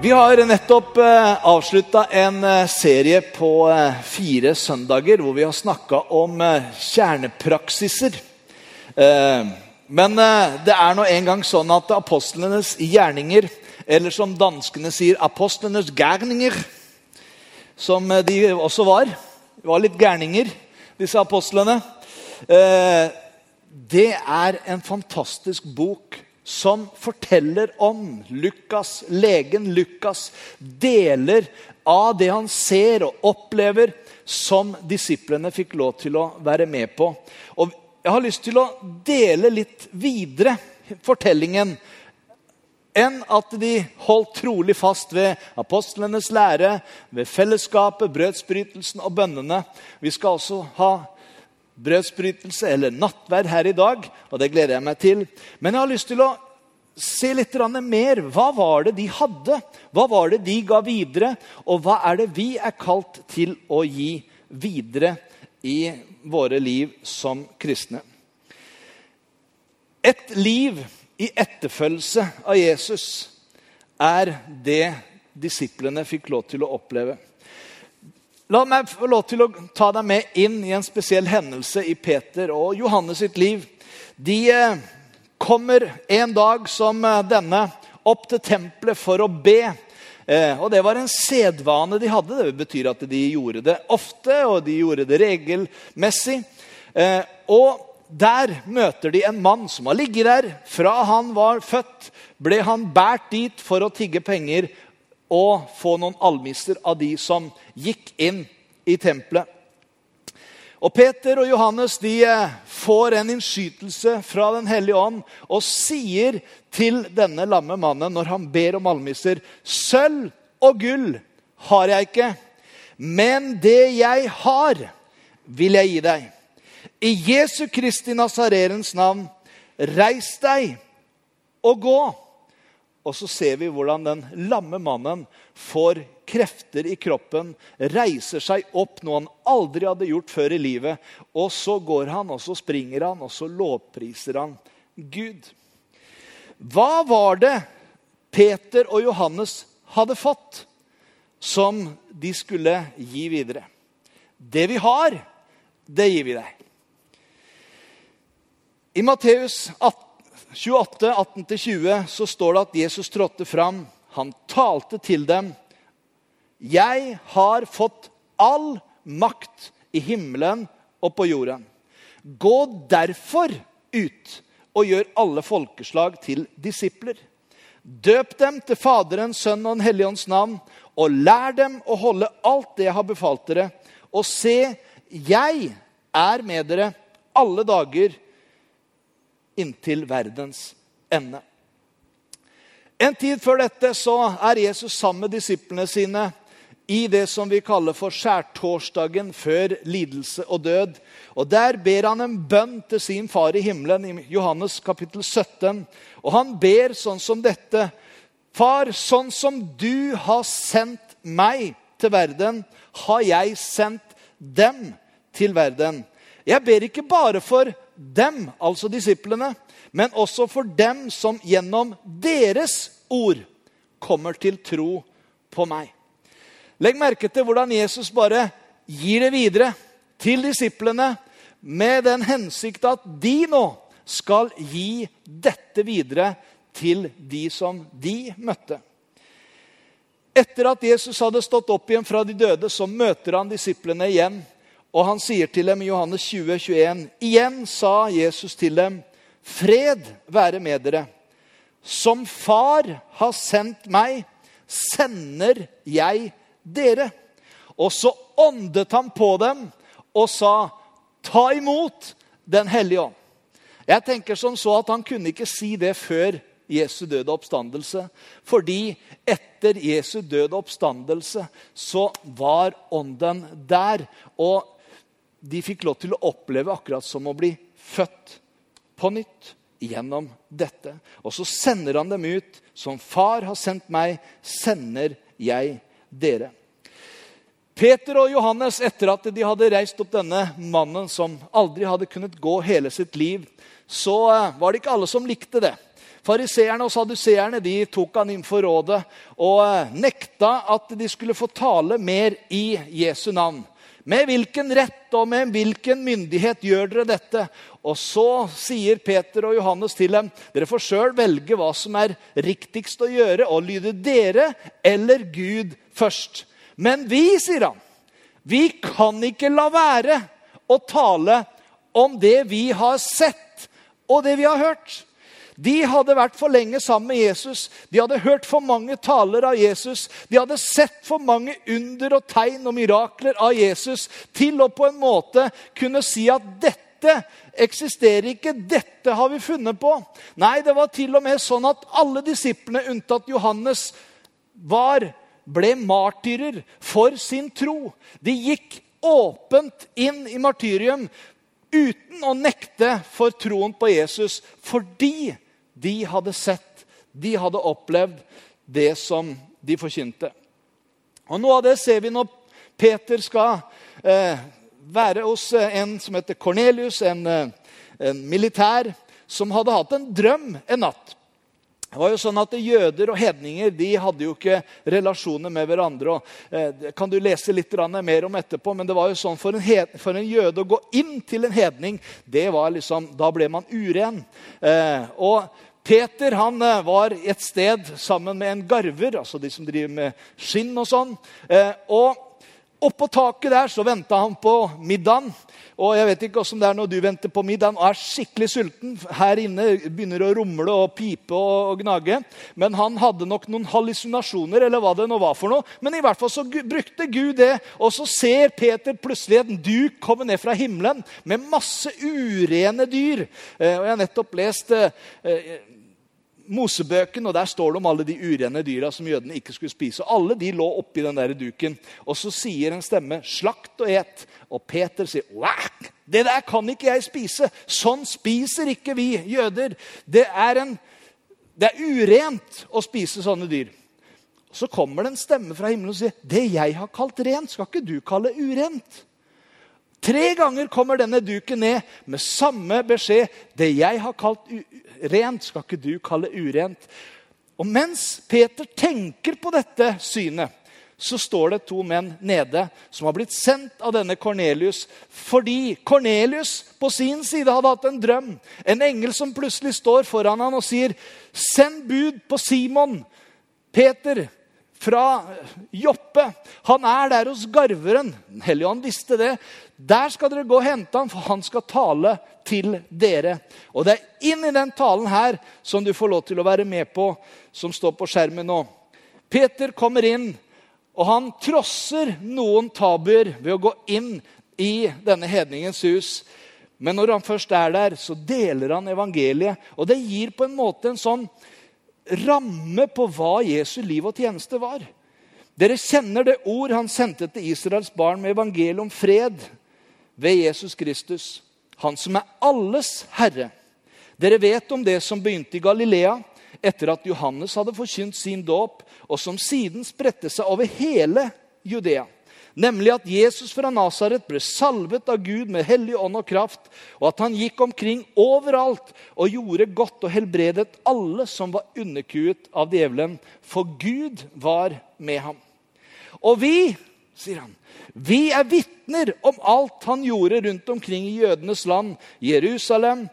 Vi har nettopp eh, avslutta en eh, serie på eh, fire søndager hvor vi har snakka om kjernepraksiser. Men det er nå engang sånn at apostlenes gjerninger, eller som danskene sier, apostlenes gærninger, som de også var De var litt gærninger, disse apostlene. Det er en fantastisk bok som forteller om Lukas, legen Lukas, deler av det han ser og opplever, som disiplene fikk lov til å være med på. Og Jeg har lyst til å dele litt videre fortellingen enn at de holdt trolig fast ved apostlenes lære, ved fellesskapet, brødsbrytelsen og bønnene. Vi skal også ha brødsbrytelse eller nattverd her i dag, og det gleder jeg meg til. Men jeg har lyst til å se litt mer. Hva var det de hadde? Hva var det de ga videre? Og hva er det vi er kalt til å gi videre i våre liv som kristne? Et liv i etterfølgelse av Jesus er det disiplene fikk lov til å oppleve. La meg få lov til å ta deg med inn i en spesiell hendelse i Peter og Johannes sitt liv. De eh, kommer en dag som eh, denne opp til tempelet for å be. Eh, og Det var en sedvane de hadde. Det betyr at de gjorde det ofte, og de gjorde det regelmessig. Og der møter de en mann som har ligget der fra han var født. Ble han båret dit for å tigge penger og få noen almisser av de som gikk inn i tempelet. Og Peter og Johannes de får en innskytelse fra Den hellige ånd og sier til denne lamme mannen når han ber om almisser Sølv og gull har jeg ikke, men det jeg har, vil jeg gi deg. I Jesu Kristi Nasarerens navn, reis deg og gå. Og så ser vi hvordan den lamme mannen får krefter i kroppen, reiser seg opp, noe han aldri hadde gjort før i livet. Og så går han, og så springer han, og så lovpriser han Gud. Hva var det Peter og Johannes hadde fått, som de skulle gi videre? Det vi har, det gir vi deg. I Matteus 28, 18-20 så står det at Jesus trådte fram. Han talte til dem. Jeg har fått all makt i himmelen og på jorden. Gå derfor ut og gjør alle folkeslag til disipler. Døp dem til Faderens, Sønn og Den hellige ånds navn, og lær dem å holde alt det jeg har befalt dere. Og se, jeg er med dere alle dager inntil verdens ende. En tid før dette så er Jesus sammen med disiplene sine i det som vi kaller for skjærtorsdagen før lidelse og død. Og Der ber han en bønn til sin far i himmelen i Johannes kapittel 17. Og han ber sånn som dette. Far, sånn som du har sendt meg til verden, har jeg sendt dem til verden. Jeg ber ikke bare for dem, altså disiplene, men også for dem som gjennom deres ord kommer til tro på meg. Legg merke til hvordan Jesus bare gir det videre til disiplene med den hensikt at de nå skal gi dette videre til de som de møtte. Etter at Jesus hadde stått opp igjen fra de døde, så møter han disiplene igjen og han sier til dem i Johannes 20, 21, Igjen sa Jesus til dem, Fred være med dere. Som Far har sendt meg, sender jeg dere. Og så åndet han på dem og sa, Ta imot Den hellige ånd. Jeg tenker som så at Han kunne ikke si det før Jesu døde oppstandelse. Fordi etter Jesu døde oppstandelse så var ånden der. Og de fikk lov til å oppleve akkurat som å bli født på nytt gjennom dette. Og så sender han dem ut. Som far har sendt meg, sender jeg dere. Peter og Johannes, etter at de hadde reist opp denne mannen som aldri hadde kunnet gå hele sitt liv, så eh, var det ikke alle som likte det. Fariseerne og saduseerne tok han inn for rådet og eh, nekta at de skulle få tale mer i Jesu navn. Med hvilken rett og med hvilken myndighet gjør dere dette? Og så sier Peter og Johannes til dem dere får sjøl velge hva som er riktigst å gjøre, og lyde dere eller Gud først. Men vi, sier han, vi kan ikke la være å tale om det vi har sett og det vi har hørt. De hadde vært for lenge sammen med Jesus. De hadde hørt for mange taler av Jesus. De hadde sett for mange under og tegn og mirakler av Jesus til å på en måte kunne si at dette eksisterer ikke, dette har vi funnet på. Nei, det var til og med sånn at alle disiplene, unntatt Johannes, var, ble martyrer for sin tro. De gikk åpent inn i martyrium uten å nekte for troen på Jesus fordi de hadde sett, de hadde opplevd det som de forkynte. Og Noe av det ser vi når Peter skal eh, være hos eh, en som heter Kornelius, en, eh, en militær, som hadde hatt en drøm en natt. Det var jo sånn at Jøder og hedninger de hadde jo ikke relasjoner med hverandre. og eh, kan du lese litt mer om etterpå, men det var jo sånn for en, hed, for en jøde å gå inn til en hedning, det var liksom, da ble man uren. Eh, og Peter han eh, var et sted sammen med en garver, altså de som driver med skinn og sånn. Eh, og Oppå taket der så venta han på middagen. Og jeg vet ikke hvordan det er når du venter på middagen og er skikkelig sulten. Her inne begynner å rumle og pipe og, gnage. Men han hadde nok noen hallusinasjoner, eller hva det nå var for noe. Men i hvert fall så brukte Gud det. Og så ser Peter plutselig en duk komme ned fra himmelen med masse urene dyr. Eh, og jeg har nettopp lest Mosebøken, og der står det om alle de urene dyra som jødene ikke skulle spise. Og alle de lå oppi den der duken. Og så sier en stemme 'slakt og et'. Og Peter sier! Det der kan ikke jeg spise. Sånn spiser ikke vi jøder. Det er, en, det er urent å spise sånne dyr. Så kommer det en stemme fra himmelen og sier 'Det jeg har kalt rent, skal ikke du kalle urent'. Tre ganger kommer denne duken ned med samme beskjed. 'Det jeg har kalt rent, skal ikke du kalle urent.' Og mens Peter tenker på dette synet, så står det to menn nede som har blitt sendt av denne Kornelius fordi Kornelius på sin side hadde hatt en drøm. En engel som plutselig står foran han og sier, 'Send bud på Simon, Peter, fra Joppe. Han er der hos garveren. Helligånd visste det. Der skal dere gå og hente ham, for han skal tale til dere. Og det er inn i den talen her som du får lov til å være med på, som står på skjermen nå. Peter kommer inn, og han trosser noen tabuer ved å gå inn i denne hedningens hus. Men når han først er der, så deler han evangeliet. Og det gir på en måte en sånn ramme på hva Jesu liv og tjeneste var. Dere kjenner det ord han sendte til Israels barn med evangeliet om fred ved Jesus Kristus, han som er alles herre. Dere vet om det som begynte i Galilea etter at Johannes hadde forkynt sin dåp, og som siden spredte seg over hele Judea nemlig at Jesus fra Nasaret ble salvet av Gud med hellig ånd og kraft, og at han gikk omkring overalt og gjorde godt og helbredet alle som var underkuet av djevelen, for Gud var med ham. Og vi, sier han, vi er vitner om alt han gjorde rundt omkring i jødenes land, Jerusalem,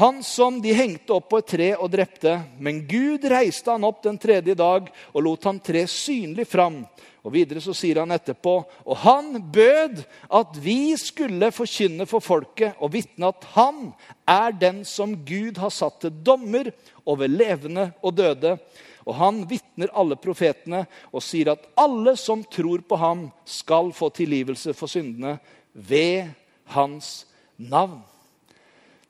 han som de hengte opp på et tre og drepte. Men Gud reiste han opp den tredje dag og lot ham tre synlig fram og Videre så sier han etterpå og han bød at vi skulle forkynne for folket og vitne at han er den som Gud har satt til dommer over levende og døde. Og han vitner alle profetene og sier at alle som tror på ham, skal få tilgivelse for syndene ved hans navn.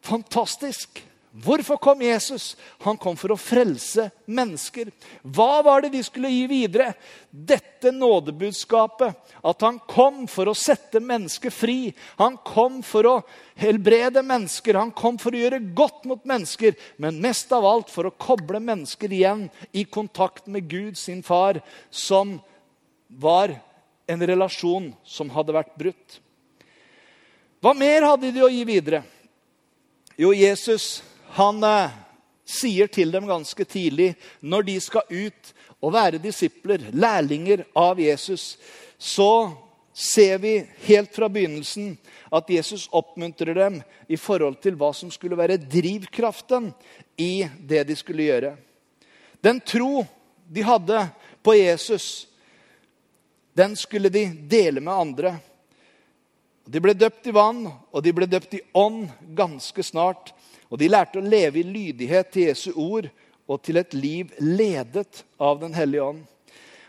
Fantastisk Hvorfor kom Jesus? Han kom for å frelse mennesker. Hva var det de skulle gi videre? Dette nådebudskapet. At han kom for å sette mennesker fri. Han kom for å helbrede mennesker. Han kom for å gjøre godt mot mennesker. Men mest av alt for å koble mennesker igjen i kontakt med Gud, sin far, som var en relasjon som hadde vært brutt. Hva mer hadde de å gi videre? Jo, Jesus han eh, sier til dem ganske tidlig, når de skal ut og være disipler, lærlinger av Jesus, så ser vi helt fra begynnelsen at Jesus oppmuntrer dem i forhold til hva som skulle være drivkraften i det de skulle gjøre. Den tro de hadde på Jesus, den skulle de dele med andre. De ble døpt i vann, og de ble døpt i ånd ganske snart. Og de lærte å leve i lydighet til Jesu ord og til et liv ledet av Den hellige ånd.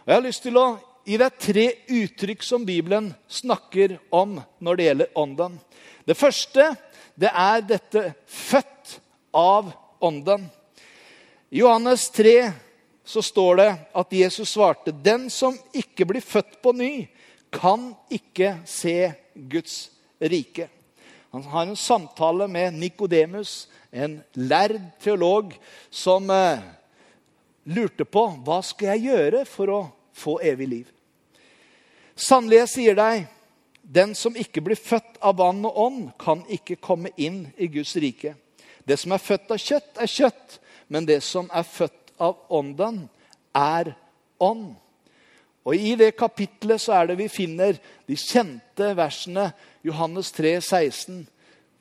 Og Jeg har lyst til å gi deg tre uttrykk som Bibelen snakker om når det gjelder ånden. Det første det er dette 'født av ånden'. I Johannes 3 så står det at Jesus svarte, 'Den som ikke blir født på ny, kan ikke se Guds rike. Han har en samtale med Nikodemus, en lærd teolog, som eh, lurte på hva skal jeg gjøre for å få evig liv. Sannelig, jeg sier deg, den som ikke blir født av vann og ånd, kan ikke komme inn i Guds rike. Det som er født av kjøtt, er kjøtt, men det som er født av ånden, er ånd. Og I det kapitlet så er det vi finner de kjente versene Johannes 3, 16.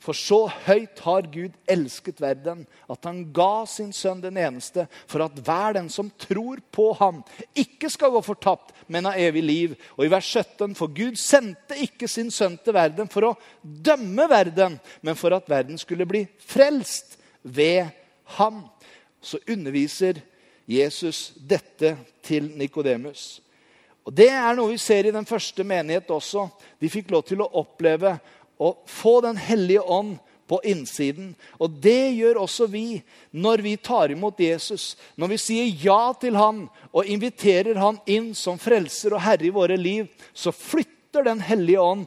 For så høyt har Gud elsket verden, at han ga sin sønn den eneste, for at hver den som tror på ham, ikke skal gå fortapt, men ha evig liv. Og i vers 17.: For Gud sendte ikke sin sønn til verden for å dømme verden, men for at verden skulle bli frelst ved ham. Så underviser Jesus dette til Nikodemus. Og Det er noe vi ser i den første menighet også. De fikk lov til å oppleve å få Den hellige ånd på innsiden. Og det gjør også vi når vi tar imot Jesus. Når vi sier ja til han og inviterer han inn som frelser og herre i våre liv, så flytter Den hellige ånd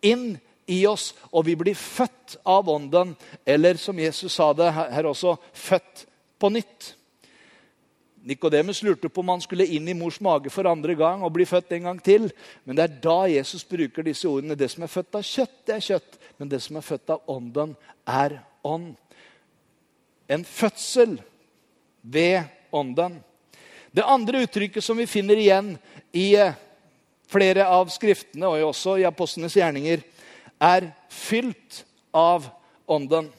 inn i oss, og vi blir født av ånden. Eller som Jesus sa det her også, født på nytt. Nikodemus lurte på om han skulle inn i mors mage for andre gang og bli født en gang til. Men det er da Jesus bruker disse ordene. Det som er født av kjøtt, det er kjøtt. Men det som er født av ånden, er ånd. En fødsel ved ånden. Det andre uttrykket som vi finner igjen i eh, flere av skriftene, og også i apostlenes gjerninger, er fylt av ånden.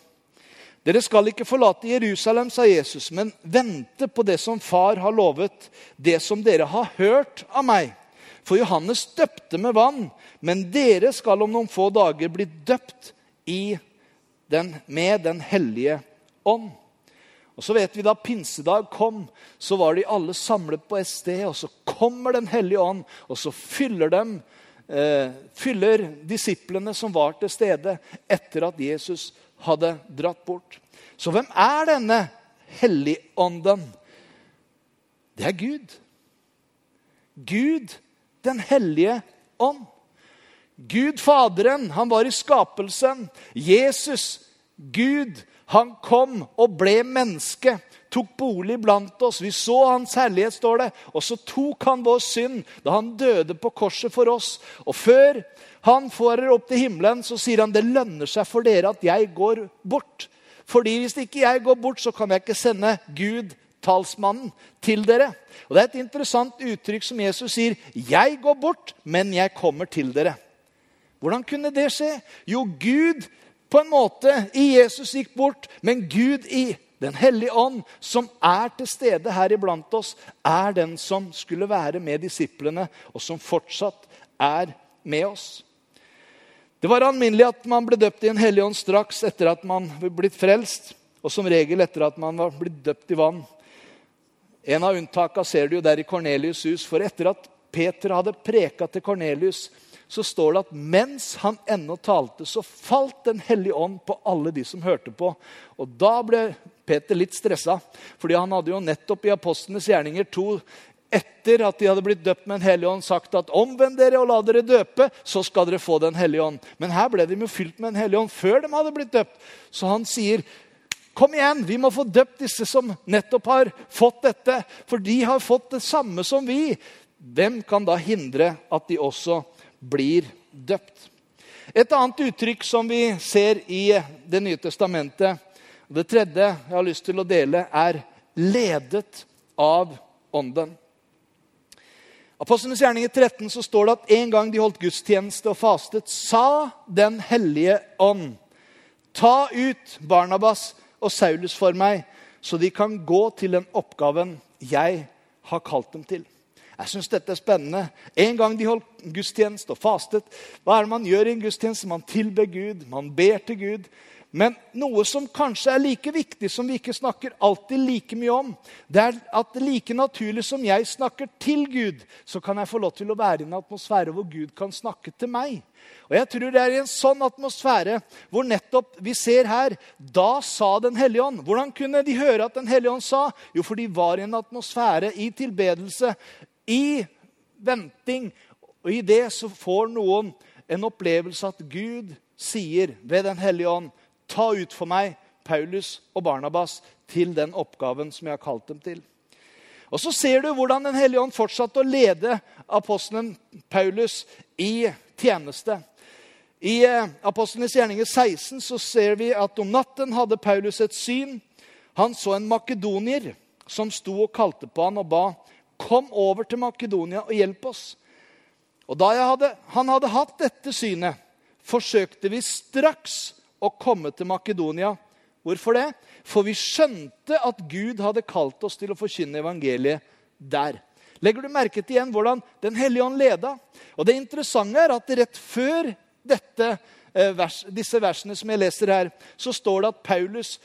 Dere skal ikke forlate Jerusalem, sa Jesus, men vente på det som far har lovet, det som dere har hørt av meg. For Johannes døpte med vann, men dere skal om noen få dager bli døpt den, med Den hellige ånd. Og så vet vi Da pinsedag kom, så var de alle samlet på et sted. og Så kommer Den hellige ånd, og så fyller, dem, eh, fyller disiplene som var til stede, etter at Jesus hadde dratt bort. Så hvem er denne helligånden? Det er Gud. Gud, den hellige ånd. Gud Faderen, han var i skapelsen. Jesus, Gud, han kom og ble menneske. Tok bolig blant oss. Vi så hans herlighet, står det. Og så tok han vår synd da han døde på korset for oss. Og før han farer opp til himmelen, så sier han det lønner seg for dere at jeg går bort. Fordi hvis ikke jeg går bort, så kan jeg ikke sende Gud, talsmannen, til dere. Og Det er et interessant uttrykk som Jesus sier. 'Jeg går bort, men jeg kommer til dere'. Hvordan kunne det skje? Jo, Gud på en måte i Jesus gikk bort, men Gud i Den hellige ånd, som er til stede her iblant oss, er den som skulle være med disiplene, og som fortsatt er med oss. Det var alminnelig at man ble døpt i en hellig ånd straks etter at man var blitt frelst, og som regel etter at man var blitt døpt i vann. En av unntakene ser du jo der i Kornelius' hus. For etter at Peter hadde preka til Kornelius, så står det at mens han ennå talte, så falt Den hellige ånd på alle de som hørte på. Og da ble Peter litt stressa, fordi han hadde jo nettopp i Apostlenes gjerninger 2 etter at de hadde blitt døpt med Den hellige ånd, sagt at omvend dere og la dere døpe, så skal dere få Den hellige ånd. Men her ble de jo fylt med Den hellige ånd før de hadde blitt døpt. Så han sier, kom igjen, vi må få døpt disse som nettopp har fått dette. For de har fått det samme som vi. Hvem kan da hindre at de også blir døpt? Et annet uttrykk som vi ser i Det nye testamentet, det tredje jeg har lyst til å dele, er 'ledet av Ånden'. Apostlenes gjerninger 13 så står det at en gang de holdt gudstjeneste og fastet, sa Den hellige ånd, ta ut Barnabas og Saulus for meg, så de kan gå til den oppgaven jeg har kalt dem til. Jeg syns dette er spennende. En gang de holdt gudstjeneste og fastet. Hva er det man gjør i en gudstjeneste? Man tilber Gud, man ber til Gud. Men noe som kanskje er like viktig, som vi ikke snakker alltid like mye om, det er at like naturlig som jeg snakker til Gud, så kan jeg få lov til å være i en atmosfære hvor Gud kan snakke til meg. Og jeg tror det er i en sånn atmosfære hvor nettopp vi ser her Da sa Den hellige ånd. Hvordan kunne de høre at Den hellige ånd sa? Jo, for de var i en atmosfære i tilbedelse, i venting. Og i det så får noen en opplevelse at Gud sier ved Den hellige ånd Ta ut for meg Paulus og Barnabas til den oppgaven som jeg har kalt dem til. Og Så ser du hvordan Den hellige ånd fortsatte å lede apostelen Paulus i tjeneste. I eh, Apostlenes gjerninger 16 så ser vi at om natten hadde Paulus et syn. Han så en makedonier som sto og kalte på han og ba Kom over til Makedonia og hjelp oss. Og Da hadde, han hadde hatt dette synet, forsøkte vi straks å komme til Makedonia. Hvorfor det? For vi skjønte at Gud hadde kalt oss til å forkynne evangeliet der. Legger du merke til igjen hvordan Den hellige ånd leda? Og Det interessante er at rett før dette, eh, vers, disse versene som jeg leser her, så står det at Paulus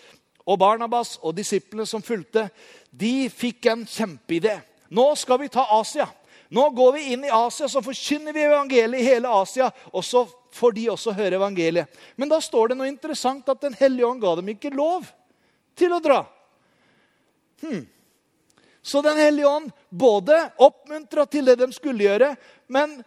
og Barnabas og disiplene som fulgte, de fikk en kjempeidé. Nå skal vi ta Asia. Nå går vi inn i Asia, så forkynner vi evangeliet i hele Asia. Og så får de også høre evangeliet. Men da står det noe interessant at Den hellige ånd ga dem ikke lov til å dra. Hmm. Så Den hellige ånd både oppmuntra til det de skulle gjøre, men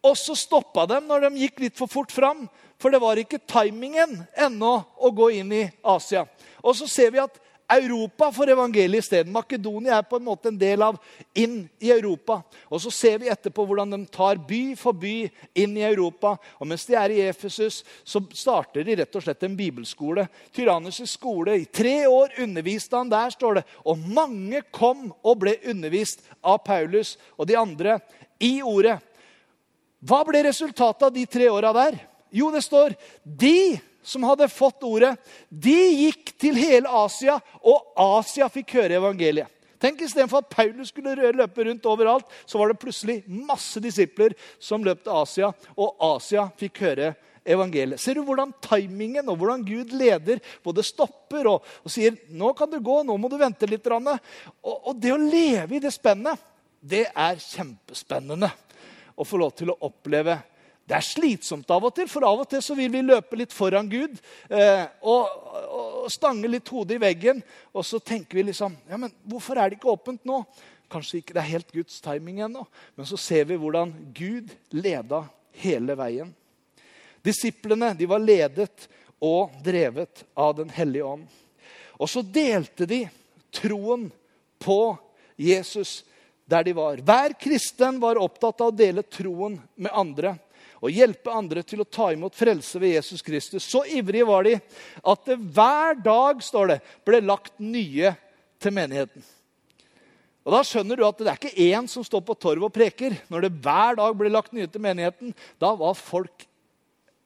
også stoppa dem når de gikk litt for fort fram. For det var ikke timingen ennå å gå inn i Asia. Og så ser vi at Europa for evangeliet isteden. Makedonia er på en måte en del av inn i Europa. Og Så ser vi etterpå hvordan de tar by for by inn i Europa. Og Mens de er i Efesus, så starter de rett og slett en bibelskole. Tyrannus' skole. I tre år underviste han der, står det. Og mange kom og ble undervist av Paulus og de andre i ordet. Hva ble resultatet av de tre åra der? Jo, det står de som hadde fått ordet, de gikk til hele Asia, og Asia fikk høre evangeliet. Tenk Istedenfor at Paulus skulle løpe rundt overalt, så var det plutselig masse disipler som løp til Asia, og Asia fikk høre evangeliet. Ser du hvordan timingen og hvordan Gud leder både stopper og, og sier nå kan du gå, nå må du vente litt. Og, og det å leve i det spennet, det er kjempespennende å få lov til å oppleve det er slitsomt av og til, for av og til så vil vi løpe litt foran Gud eh, og, og, stange litt hodet i veggen. Og så tenker vi liksom ja, men Hvorfor er det ikke åpent nå? Kanskje ikke det er helt Guds timing ennå. Men så ser vi hvordan Gud leda hele veien. Disiplene de var ledet og drevet av Den hellige ånd. Og så delte de troen på Jesus der de var. Hver kristen var opptatt av å dele troen med andre og hjelpe andre til å ta imot frelse ved Jesus Kristus. Så ivrige var de at det hver dag står det, ble lagt nye til menigheten. Og Da skjønner du at det er ikke én som står på torvet og preker. Når det hver dag ble lagt nye til menigheten, da var folk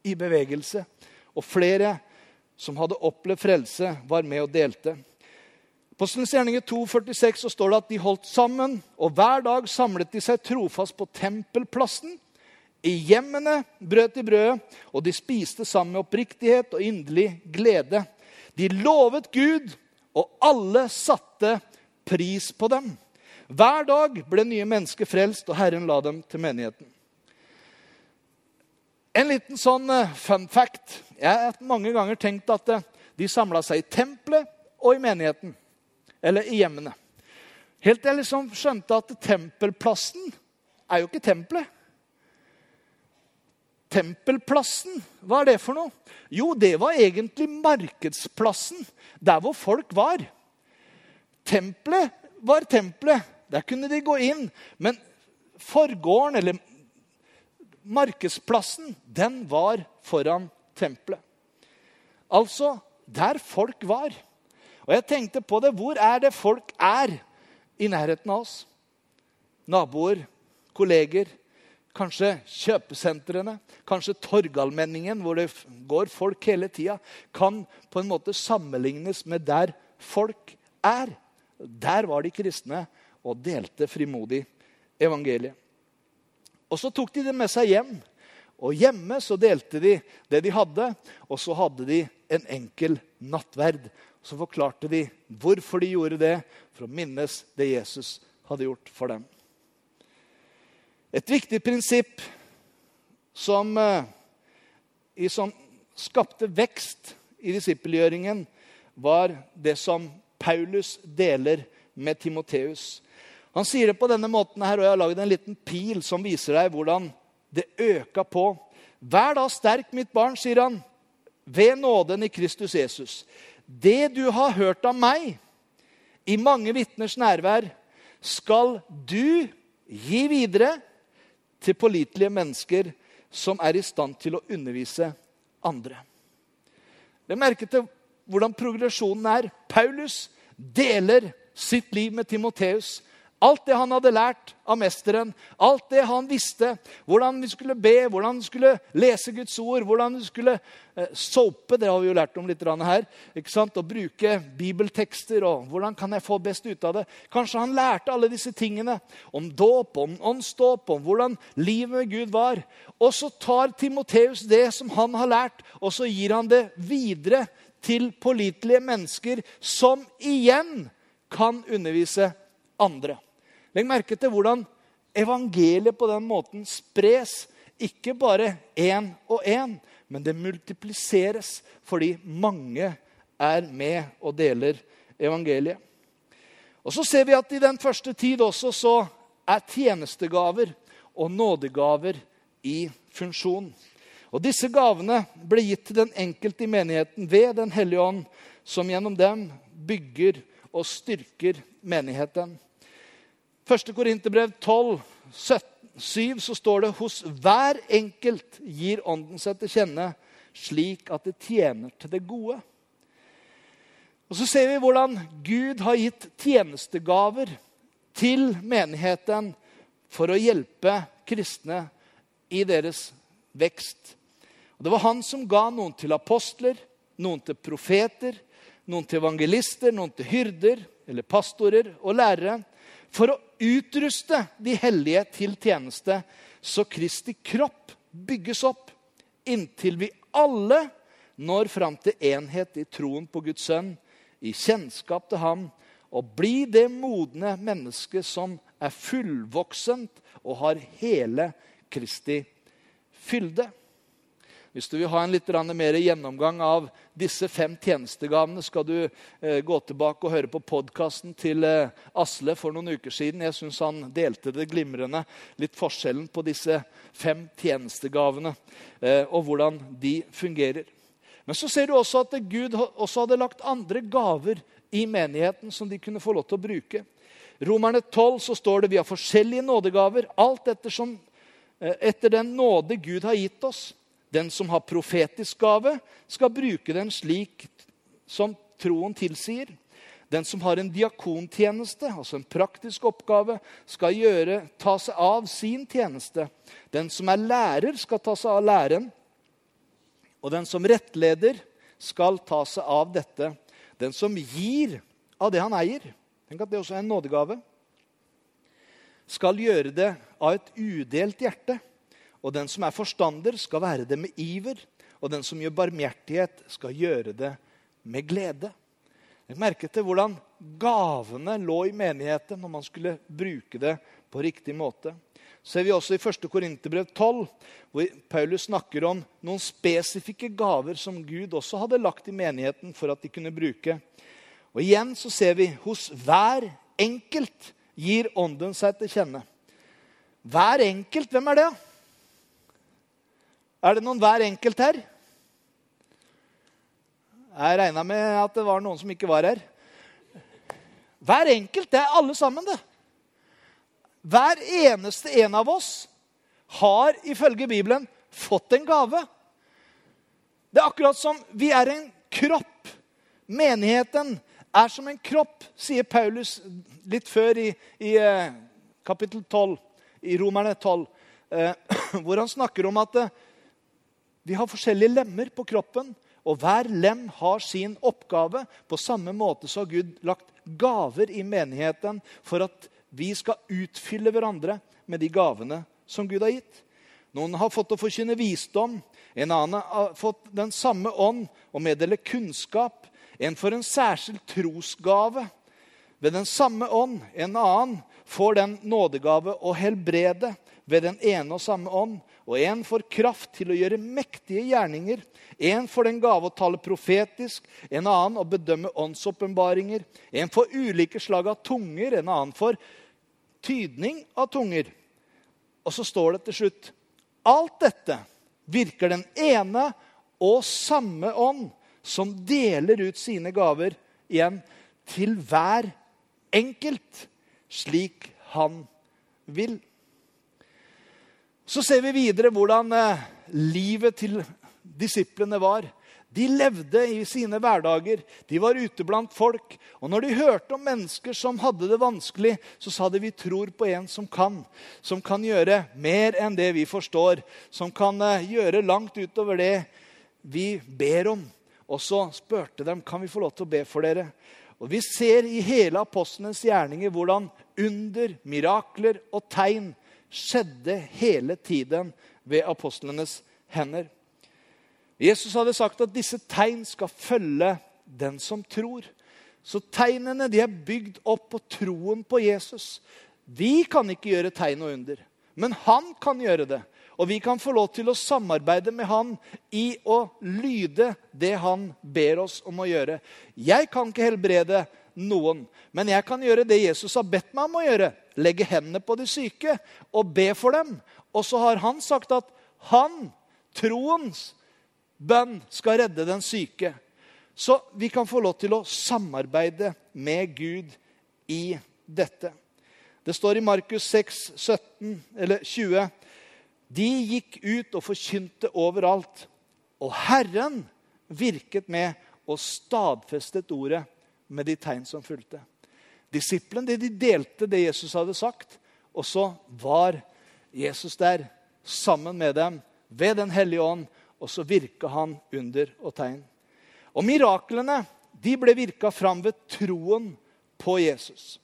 i bevegelse. Og flere som hadde opplevd frelse, var med og delte. På gjerninger 2,46 så står det at de holdt sammen, og hver dag samlet de seg trofast på tempelplassen i hjemmene brøt de brødet, og de spiste sammen med oppriktighet og inderlig glede. De lovet Gud, og alle satte pris på dem. Hver dag ble nye mennesker frelst, og Herren la dem til menigheten. En liten sånn eh, fun fact. Jeg har mange ganger tenkt at eh, de samla seg i tempelet og i menigheten. Eller i hjemmene. Helt til jeg liksom skjønte at tempelplassen er jo ikke tempelet. Tempelplassen, hva er det for noe? Jo, det var egentlig markedsplassen. Der hvor folk var. Tempelet var tempelet. Der kunne de gå inn. Men forgården, eller markedsplassen, den var foran tempelet. Altså der folk var. Og jeg tenkte på det. Hvor er det folk er i nærheten av oss? Naboer, kolleger, kanskje kjøpesentrene, kanskje Torgallmenningen, hvor det går folk hele tida, kan på en måte sammenlignes med der folk er. Der var de kristne og delte frimodig evangeliet. Og så tok de det med seg hjem. Og hjemme så delte de det de hadde, og så hadde de en enkel nattverd. Så forklarte de hvorfor de gjorde det, for å minnes det Jesus hadde gjort for dem. Et viktig prinsipp som, eh, som skapte vekst i disippelgjøringen, var det som Paulus deler med Timoteus. Han sier det på denne måten her, og jeg har laget en liten pil som viser deg hvordan det øka på. Vær da sterk, mitt barn, sier han, ved nåden i Kristus Jesus. Det du har hørt av meg i mange vitners nærvær, skal du gi videre til pålitelige mennesker som er i stand til å undervise andre. Legg merke til hvordan progresjonen er. Paulus deler sitt liv med Timoteus. Alt det han hadde lært av mesteren, alt det han visste, hvordan vi skulle be, hvordan vi skulle lese Guds ord, hvordan vi skulle eh, sope, det har vi jo lært om litt her, ikke sant? Å bruke bibeltekster, og hvordan kan jeg få best ut av det. Kanskje han lærte alle disse tingene om dåp, om åndsdåp, om hvordan livet med Gud var. Og så tar Timoteus det som han har lært, og så gir han det videre til pålitelige mennesker som igjen kan undervise andre. Legg merke til hvordan evangeliet på den måten spres. Ikke bare én og én, men det multipliseres fordi mange er med og deler evangeliet. Og Så ser vi at i den første tid også så er tjenestegaver og nådegaver i funksjon. Og Disse gavene ble gitt til den enkelte i menigheten ved Den hellige ånd, som gjennom dem bygger og styrker menigheten. 1. Korinterbrev 12, 7 så står det hos hver enkelt gir Ånden seg til kjenne slik at det tjener til det gode. Og Så ser vi hvordan Gud har gitt tjenestegaver til menigheten for å hjelpe kristne i deres vekst. Og Det var han som ga noen til apostler, noen til profeter, noen til evangelister, noen til hyrder eller pastorer og lærere for å utruste de hellige til tjeneste, så Kristi kropp bygges opp inntil vi alle når fram til enhet i troen på Guds sønn, i kjennskap til ham, og blir det modne mennesket som er fullvoksent og har hele Kristi fylde. Hvis du vil ha en litt mer gjennomgang av disse fem tjenestegavene, skal du eh, gå tilbake og høre på podkasten til eh, Asle for noen uker siden. Jeg syns han delte det glimrende. Litt forskjellen på disse fem tjenestegavene eh, og hvordan de fungerer. Men så ser du også at Gud også hadde lagt andre gaver i menigheten som de kunne få lov til å bruke. Romerne 12 så står det vi har forskjellige nådegaver, alt etter, som, eh, etter den nåde Gud har gitt oss. Den som har profetisk gave, skal bruke den slik som troen tilsier. Den som har en diakontjeneste, altså en praktisk oppgave, skal gjøre, ta seg av sin tjeneste. Den som er lærer, skal ta seg av læren. Og den som rettleder, skal ta seg av dette. Den som gir av det han eier Tenk at det også er en nådegave. Skal gjøre det av et udelt hjerte. Og den som er forstander, skal være det med iver. Og den som gjør barmhjertighet, skal gjøre det med glede. Legg merke til hvordan gavene lå i menigheten når man skulle bruke det på riktig måte. Så ser vi også i 1. Korinterbrev 12, hvor Paulus snakker om noen spesifikke gaver som Gud også hadde lagt i menigheten for at de kunne bruke. Og igjen så ser vi hos hver enkelt gir Ånden seg til kjenne. Hver enkelt, hvem er det? Er det noen hver enkelt her? Jeg regna med at det var noen som ikke var her. Hver enkelt. Det er alle sammen, det. Hver eneste en av oss har ifølge Bibelen fått en gave. Det er akkurat som vi er en kropp. Menigheten er som en kropp, sier Paulus litt før i, i eh, kapittel 12, i Romerne 12, eh, hvor han snakker om at eh, vi har forskjellige lemmer på kroppen. Og hver lem har sin oppgave. På samme måte så har Gud lagt gaver i menigheten for at vi skal utfylle hverandre med de gavene som Gud har gitt. Noen har fått å forkynne visdom, en annen har fått den samme ånd og meddele kunnskap. En får en særskilt trosgave ved den samme ånd. En annen får den nådegave å helbrede ved den ene og samme ånd. Og en får kraft til å gjøre mektige gjerninger. En får den gave å tale profetisk, en annen å bedømme åndsåpenbaringer. En får ulike slag av tunger, en annen får tydning av tunger. Og så står det til slutt Alt dette virker den ene og samme ånd, som deler ut sine gaver igjen til hver enkelt, slik han vil. Så ser vi videre hvordan eh, livet til disiplene var. De levde i sine hverdager. De var ute blant folk. Og når de hørte om mennesker som hadde det vanskelig, så sa de vi tror på en som kan. Som kan gjøre mer enn det vi forstår. Som kan eh, gjøre langt utover det vi ber om. Og så spurte de kan vi få lov til å be for dere. Og Vi ser i hele apostlenes gjerninger hvordan under, mirakler og tegn skjedde hele tiden ved apostlenes hender. Jesus hadde sagt at disse tegn skal følge den som tror. Så tegnene de er bygd opp på troen på Jesus. Vi kan ikke gjøre tegn og under, men han kan gjøre det. Og vi kan få lov til å samarbeide med han i å lyde det han ber oss om å gjøre. Jeg kan ikke helbrede noen. Men jeg kan gjøre det Jesus har bedt meg om å gjøre. Legge hendene på de syke og be for dem. Og så har han sagt at han, troens bønn, skal redde den syke. Så vi kan få lov til å samarbeide med Gud i dette. Det står i Markus 6, 17, eller 20. De gikk ut og forkynte overalt. Og Herren virket med og stadfestet ordet med de tegn som fulgte. Disiplene de delte det Jesus hadde sagt, og så var Jesus der sammen med dem ved Den hellige ånd, og så virka han under og tegn. Og miraklene de ble virka fram ved troen på Jesus.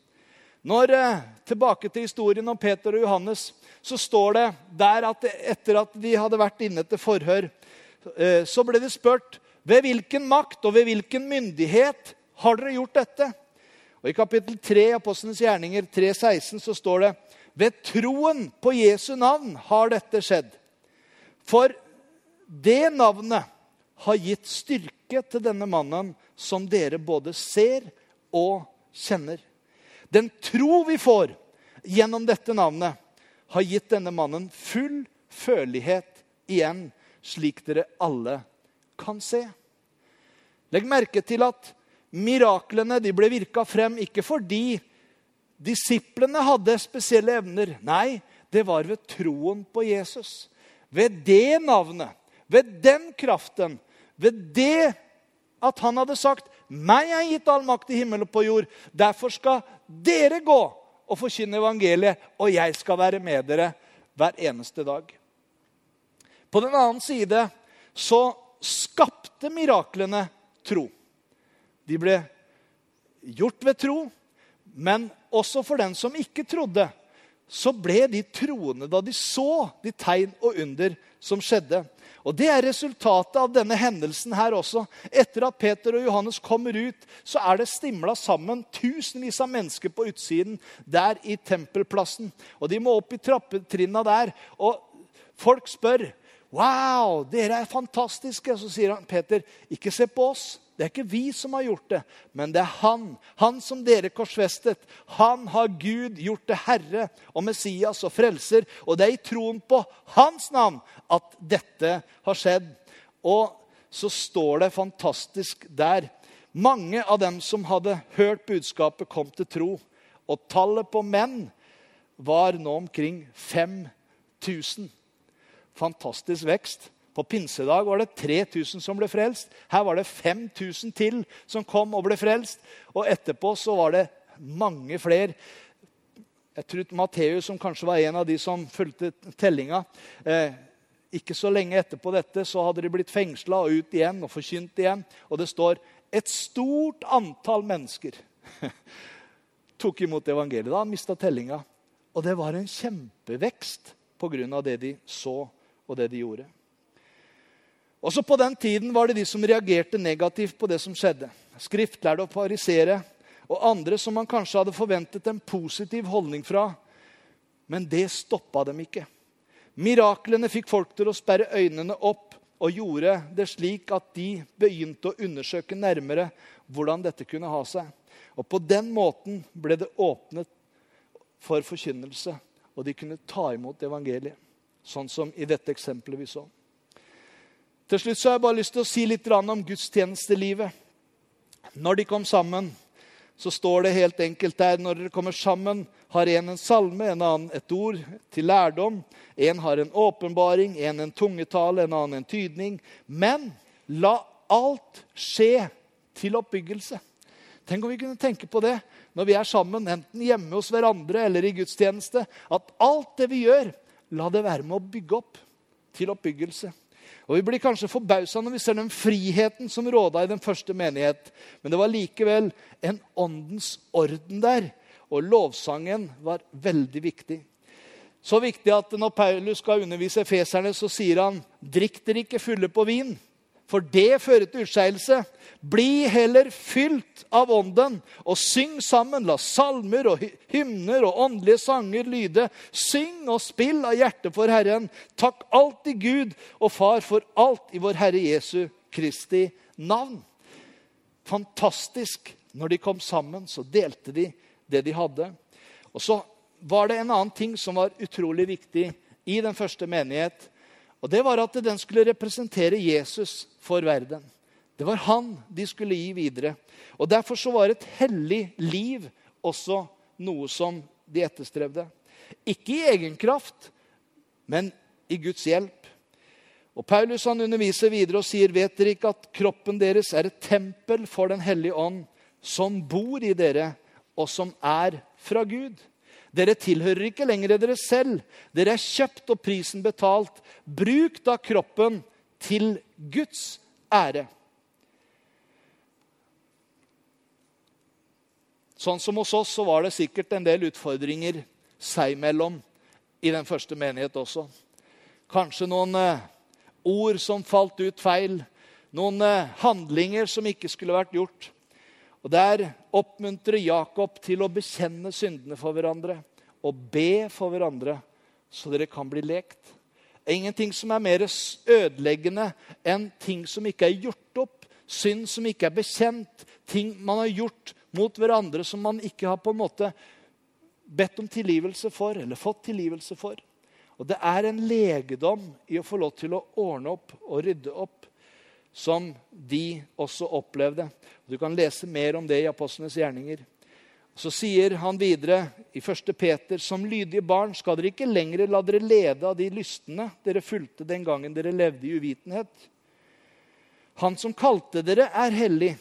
Når, eh, Tilbake til historien om Peter og Johannes, så står det der at etter at de hadde vært inne til forhør, eh, så ble de spurt ved hvilken makt og ved hvilken myndighet har dere gjort dette? Og I kapittel 3 Apostlenes gjerninger 3.16 så står det ved troen på Jesu navn har dette skjedd. For det navnet har gitt styrke til denne mannen, som dere både ser og kjenner. Den tro vi får gjennom dette navnet, har gitt denne mannen full følelighet igjen, slik dere alle kan se. Legg merke til at Miraklene de ble virka frem ikke fordi disiplene hadde spesielle evner. Nei, det var ved troen på Jesus. Ved det navnet, ved den kraften, ved det at han hadde sagt 'Meg er gitt all makt i himmel og på jord'. Derfor skal dere gå og forkynne evangeliet, og jeg skal være med dere hver eneste dag. På den annen side så skapte miraklene tro. De ble gjort ved tro, men også for den som ikke trodde, så ble de troende da de så de tegn og under som skjedde. Og Det er resultatet av denne hendelsen her også. Etter at Peter og Johannes kommer ut, så er det stimla sammen tusenvis av mennesker på utsiden der i tempelplassen. Og De må opp i trappetrinna der. Og folk spør Wow, dere er fantastiske. Så sier han, Peter, ikke se på oss. Det er ikke vi som har gjort det, men det er han. Han som dere korsfestet. Han har Gud gjort til Herre og Messias og Frelser. Og det er i troen på hans navn at dette har skjedd. Og så står det fantastisk der. Mange av dem som hadde hørt budskapet, kom til tro. Og tallet på menn var nå omkring 5000. Fantastisk vekst. På pinsedag var det 3000 som ble frelst. Her var det 5000 til som kom og ble frelst. Og etterpå så var det mange flere. Jeg tror Matteus, som kanskje var en av de som fulgte tellinga eh, Ikke så lenge etterpå dette så hadde de blitt fengsla og ut igjen og forkynt igjen. Og det står et stort antall mennesker tok imot evangeliet. Da han mista tellinga. Og det var en kjempevekst pga. det de så og det de gjorde. Også på den tiden var det de som reagerte negativt på det som skjedde. Skriftlærde og parisere og andre som man kanskje hadde forventet en positiv holdning fra. Men det stoppa dem ikke. Miraklene fikk folk til å sperre øynene opp og gjorde det slik at de begynte å undersøke nærmere hvordan dette kunne ha seg. Og På den måten ble det åpnet for forkynnelse, og de kunne ta imot evangeliet. Sånn som i dette eksempelet vi så. Til slutt så har jeg bare lyst til å si litt om gudstjenestelivet. Når de kom sammen, så står det helt enkelt der når dere kommer sammen, har en en salme, en annen et ord til lærdom. En har en åpenbaring, en en tungetale, en annen en tydning. Men la alt skje til oppbyggelse. Tenk om vi kunne tenke på det når vi er sammen, enten hjemme hos hverandre eller i gudstjeneste. At alt det vi gjør, la det være med å bygge opp til oppbyggelse. Og Vi blir kanskje forbausa når vi ser den friheten som råda i den første menighet. Men det var likevel en åndens orden der, og lovsangen var veldig viktig. Så viktig at når Paulus skal undervise feserne, så sier han drikk dere ikke fulle på vin, for det fører til utskeielse. Bli heller fylt av Ånden og syng sammen. La salmer og hymner og åndelige sanger lyde. Syng og spill av hjertet for Herren. Takk alltid Gud og Far for alt i vår Herre Jesu Kristi navn. Fantastisk. Når de kom sammen, så delte de det de hadde. Og så var det en annen ting som var utrolig viktig i den første menighet. Og det var at den skulle representere Jesus for verden. Det var han de skulle gi videre. Og Derfor så var et hellig liv også noe som de etterstrevde. Ikke i egen kraft, men i Guds hjelp. Og Paulus han underviser videre og sier, vet dere ikke at kroppen deres er et tempel for Den hellige ånd, som bor i dere, og som er fra Gud? Dere tilhører ikke lenger dere selv. Dere er kjøpt og prisen betalt. Bruk da kroppen til Guds ære. Sånn som hos oss så var det sikkert en del utfordringer seg imellom i den første menighet også. Kanskje noen eh, ord som falt ut feil. Noen eh, handlinger som ikke skulle vært gjort. Og Der oppmuntrer Jakob til å bekjenne syndene for hverandre og be for hverandre, så dere kan bli lekt. Ingenting som er mer ødeleggende enn ting som ikke er gjort opp, synd som ikke er bekjent, ting man har gjort mot hverandre som man ikke har på en måte bedt om tilgivelse for, eller fått tilgivelse for. Og Det er en legedom i å få lov til å ordne opp og rydde opp, som de også opplevde. Du kan lese mer om det i Apostlenes gjerninger. Så sier han videre i 1. Peter.: Som lydige barn skal dere ikke lenger la dere lede av de lystne dere fulgte den gangen dere levde i uvitenhet. Han som kalte dere, er hellig.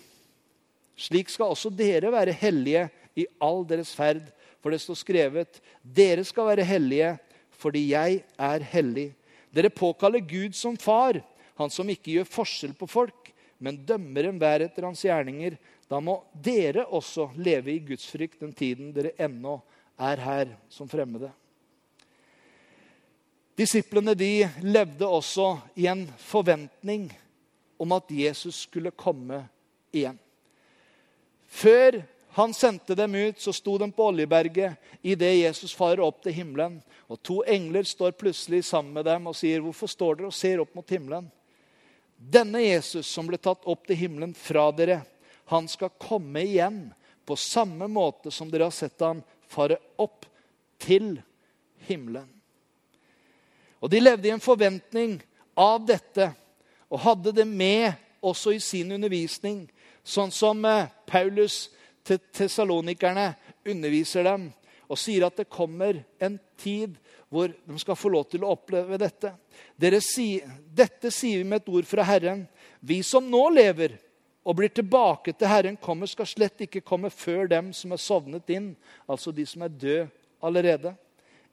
Slik skal også dere være hellige i all deres ferd. For det står skrevet, dere skal være hellige fordi jeg er hellig. Dere påkaller Gud som far, han som ikke gjør forskjell på folk, men dømmer enhver etter hans gjerninger. Da må dere også leve i gudsfrykt den tiden dere ennå er her som fremmede. Disiplene de levde også i en forventning om at Jesus skulle komme igjen. Før han sendte dem ut, så sto de på Oljeberget idet Jesus farer opp til himmelen. Og To engler står plutselig sammen med dem og sier, 'Hvorfor står dere og ser opp mot himmelen?' Denne Jesus som ble tatt opp til himmelen fra dere, han skal komme igjen på samme måte som dere har sett han fare opp til himmelen. Og De levde i en forventning av dette og hadde det med også i sin undervisning. Sånn som eh, Paulus til tesalonikerne underviser dem og sier at det kommer en tid hvor de skal få lov til å oppleve dette. Sier, dette sier vi med et ord fra Herren. Vi som nå lever og blir tilbake til Herren kommer, skal slett ikke komme før dem som er sovnet inn, altså de som er døde allerede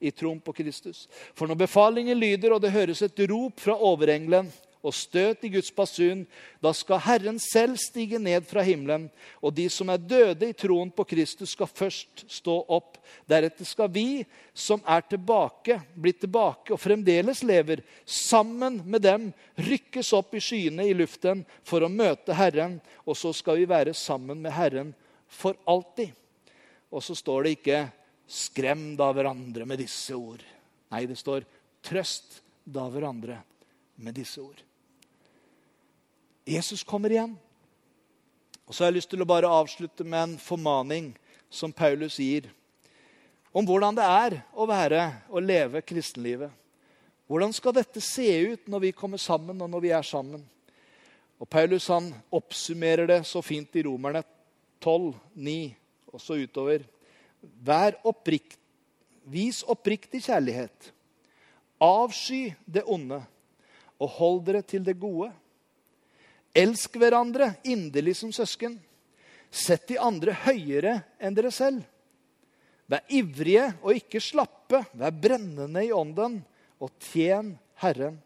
i troen på Kristus. For når befalingen lyder, og det høres et rop fra overengelen, og støt i Guds basun. Da skal Herren selv stige ned fra himmelen, og de som er døde i troen på Kristus, skal først stå opp. Deretter skal vi som er tilbake, bli tilbake og fremdeles lever, sammen med dem rykkes opp i skyene i luften for å møte Herren, og så skal vi være sammen med Herren for alltid. Og så står det ikke 'skrem da hverandre med disse ord'. Nei, det står 'trøst da hverandre med disse ord'. Jesus kommer igjen. Og så har jeg lyst til å bare avslutte med en formaning som Paulus gir om hvordan det er å være og leve kristenlivet. Hvordan skal dette se ut når vi kommer sammen, og når vi er sammen? Og Paulus han oppsummerer det så fint i Romerne 12, 9 og så utover. Vær opprikt, vis oppriktig kjærlighet. Avsky det onde, og hold dere til det gode. Elsk hverandre inderlig som søsken. Sett de andre høyere enn dere selv. Vær ivrige og ikke slappe. Vær brennende i ånden, og tjen Herren.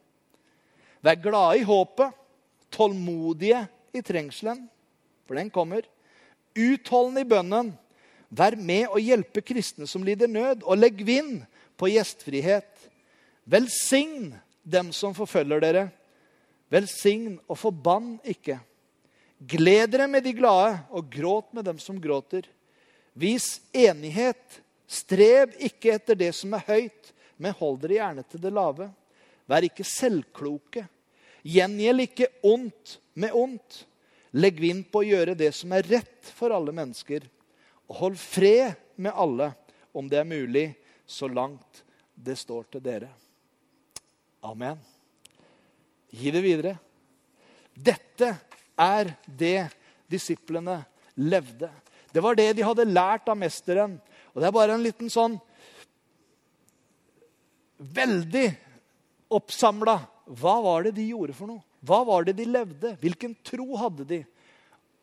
Vær glade i håpet, tålmodige i trengselen, for den kommer. Utholdende i bønnen. Vær med og hjelpe kristne som lider nød, og legg vind på gjestfrihet. Velsign dem som forfølger dere. Velsign og forbann ikke. Gled dere med de glade, og gråt med dem som gråter. Vis enighet. Strev ikke etter det som er høyt, men hold dere gjerne til det lave. Vær ikke selvkloke. Gjengjeld ikke ondt med ondt. Legg vind på å gjøre det som er rett for alle mennesker. Og hold fred med alle, om det er mulig, så langt det står til dere. Amen. Gi det videre. Dette er det disiplene levde. Det var det de hadde lært av mesteren. Og det er bare en liten sånn Veldig oppsamla. Hva var det de gjorde for noe? Hva var det de levde? Hvilken tro hadde de?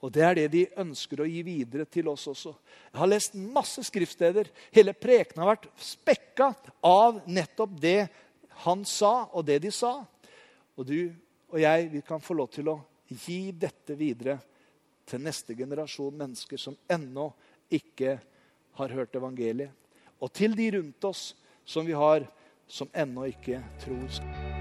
Og det er det de ønsker å gi videre til oss også. Jeg har lest masse skriftsteder. Hele prekenen har vært spekka av nettopp det han sa, og det de sa. Og du og jeg vi kan få lov til å gi dette videre til neste generasjon mennesker som ennå ikke har hørt evangeliet. Og til de rundt oss som vi har, som ennå ikke tror.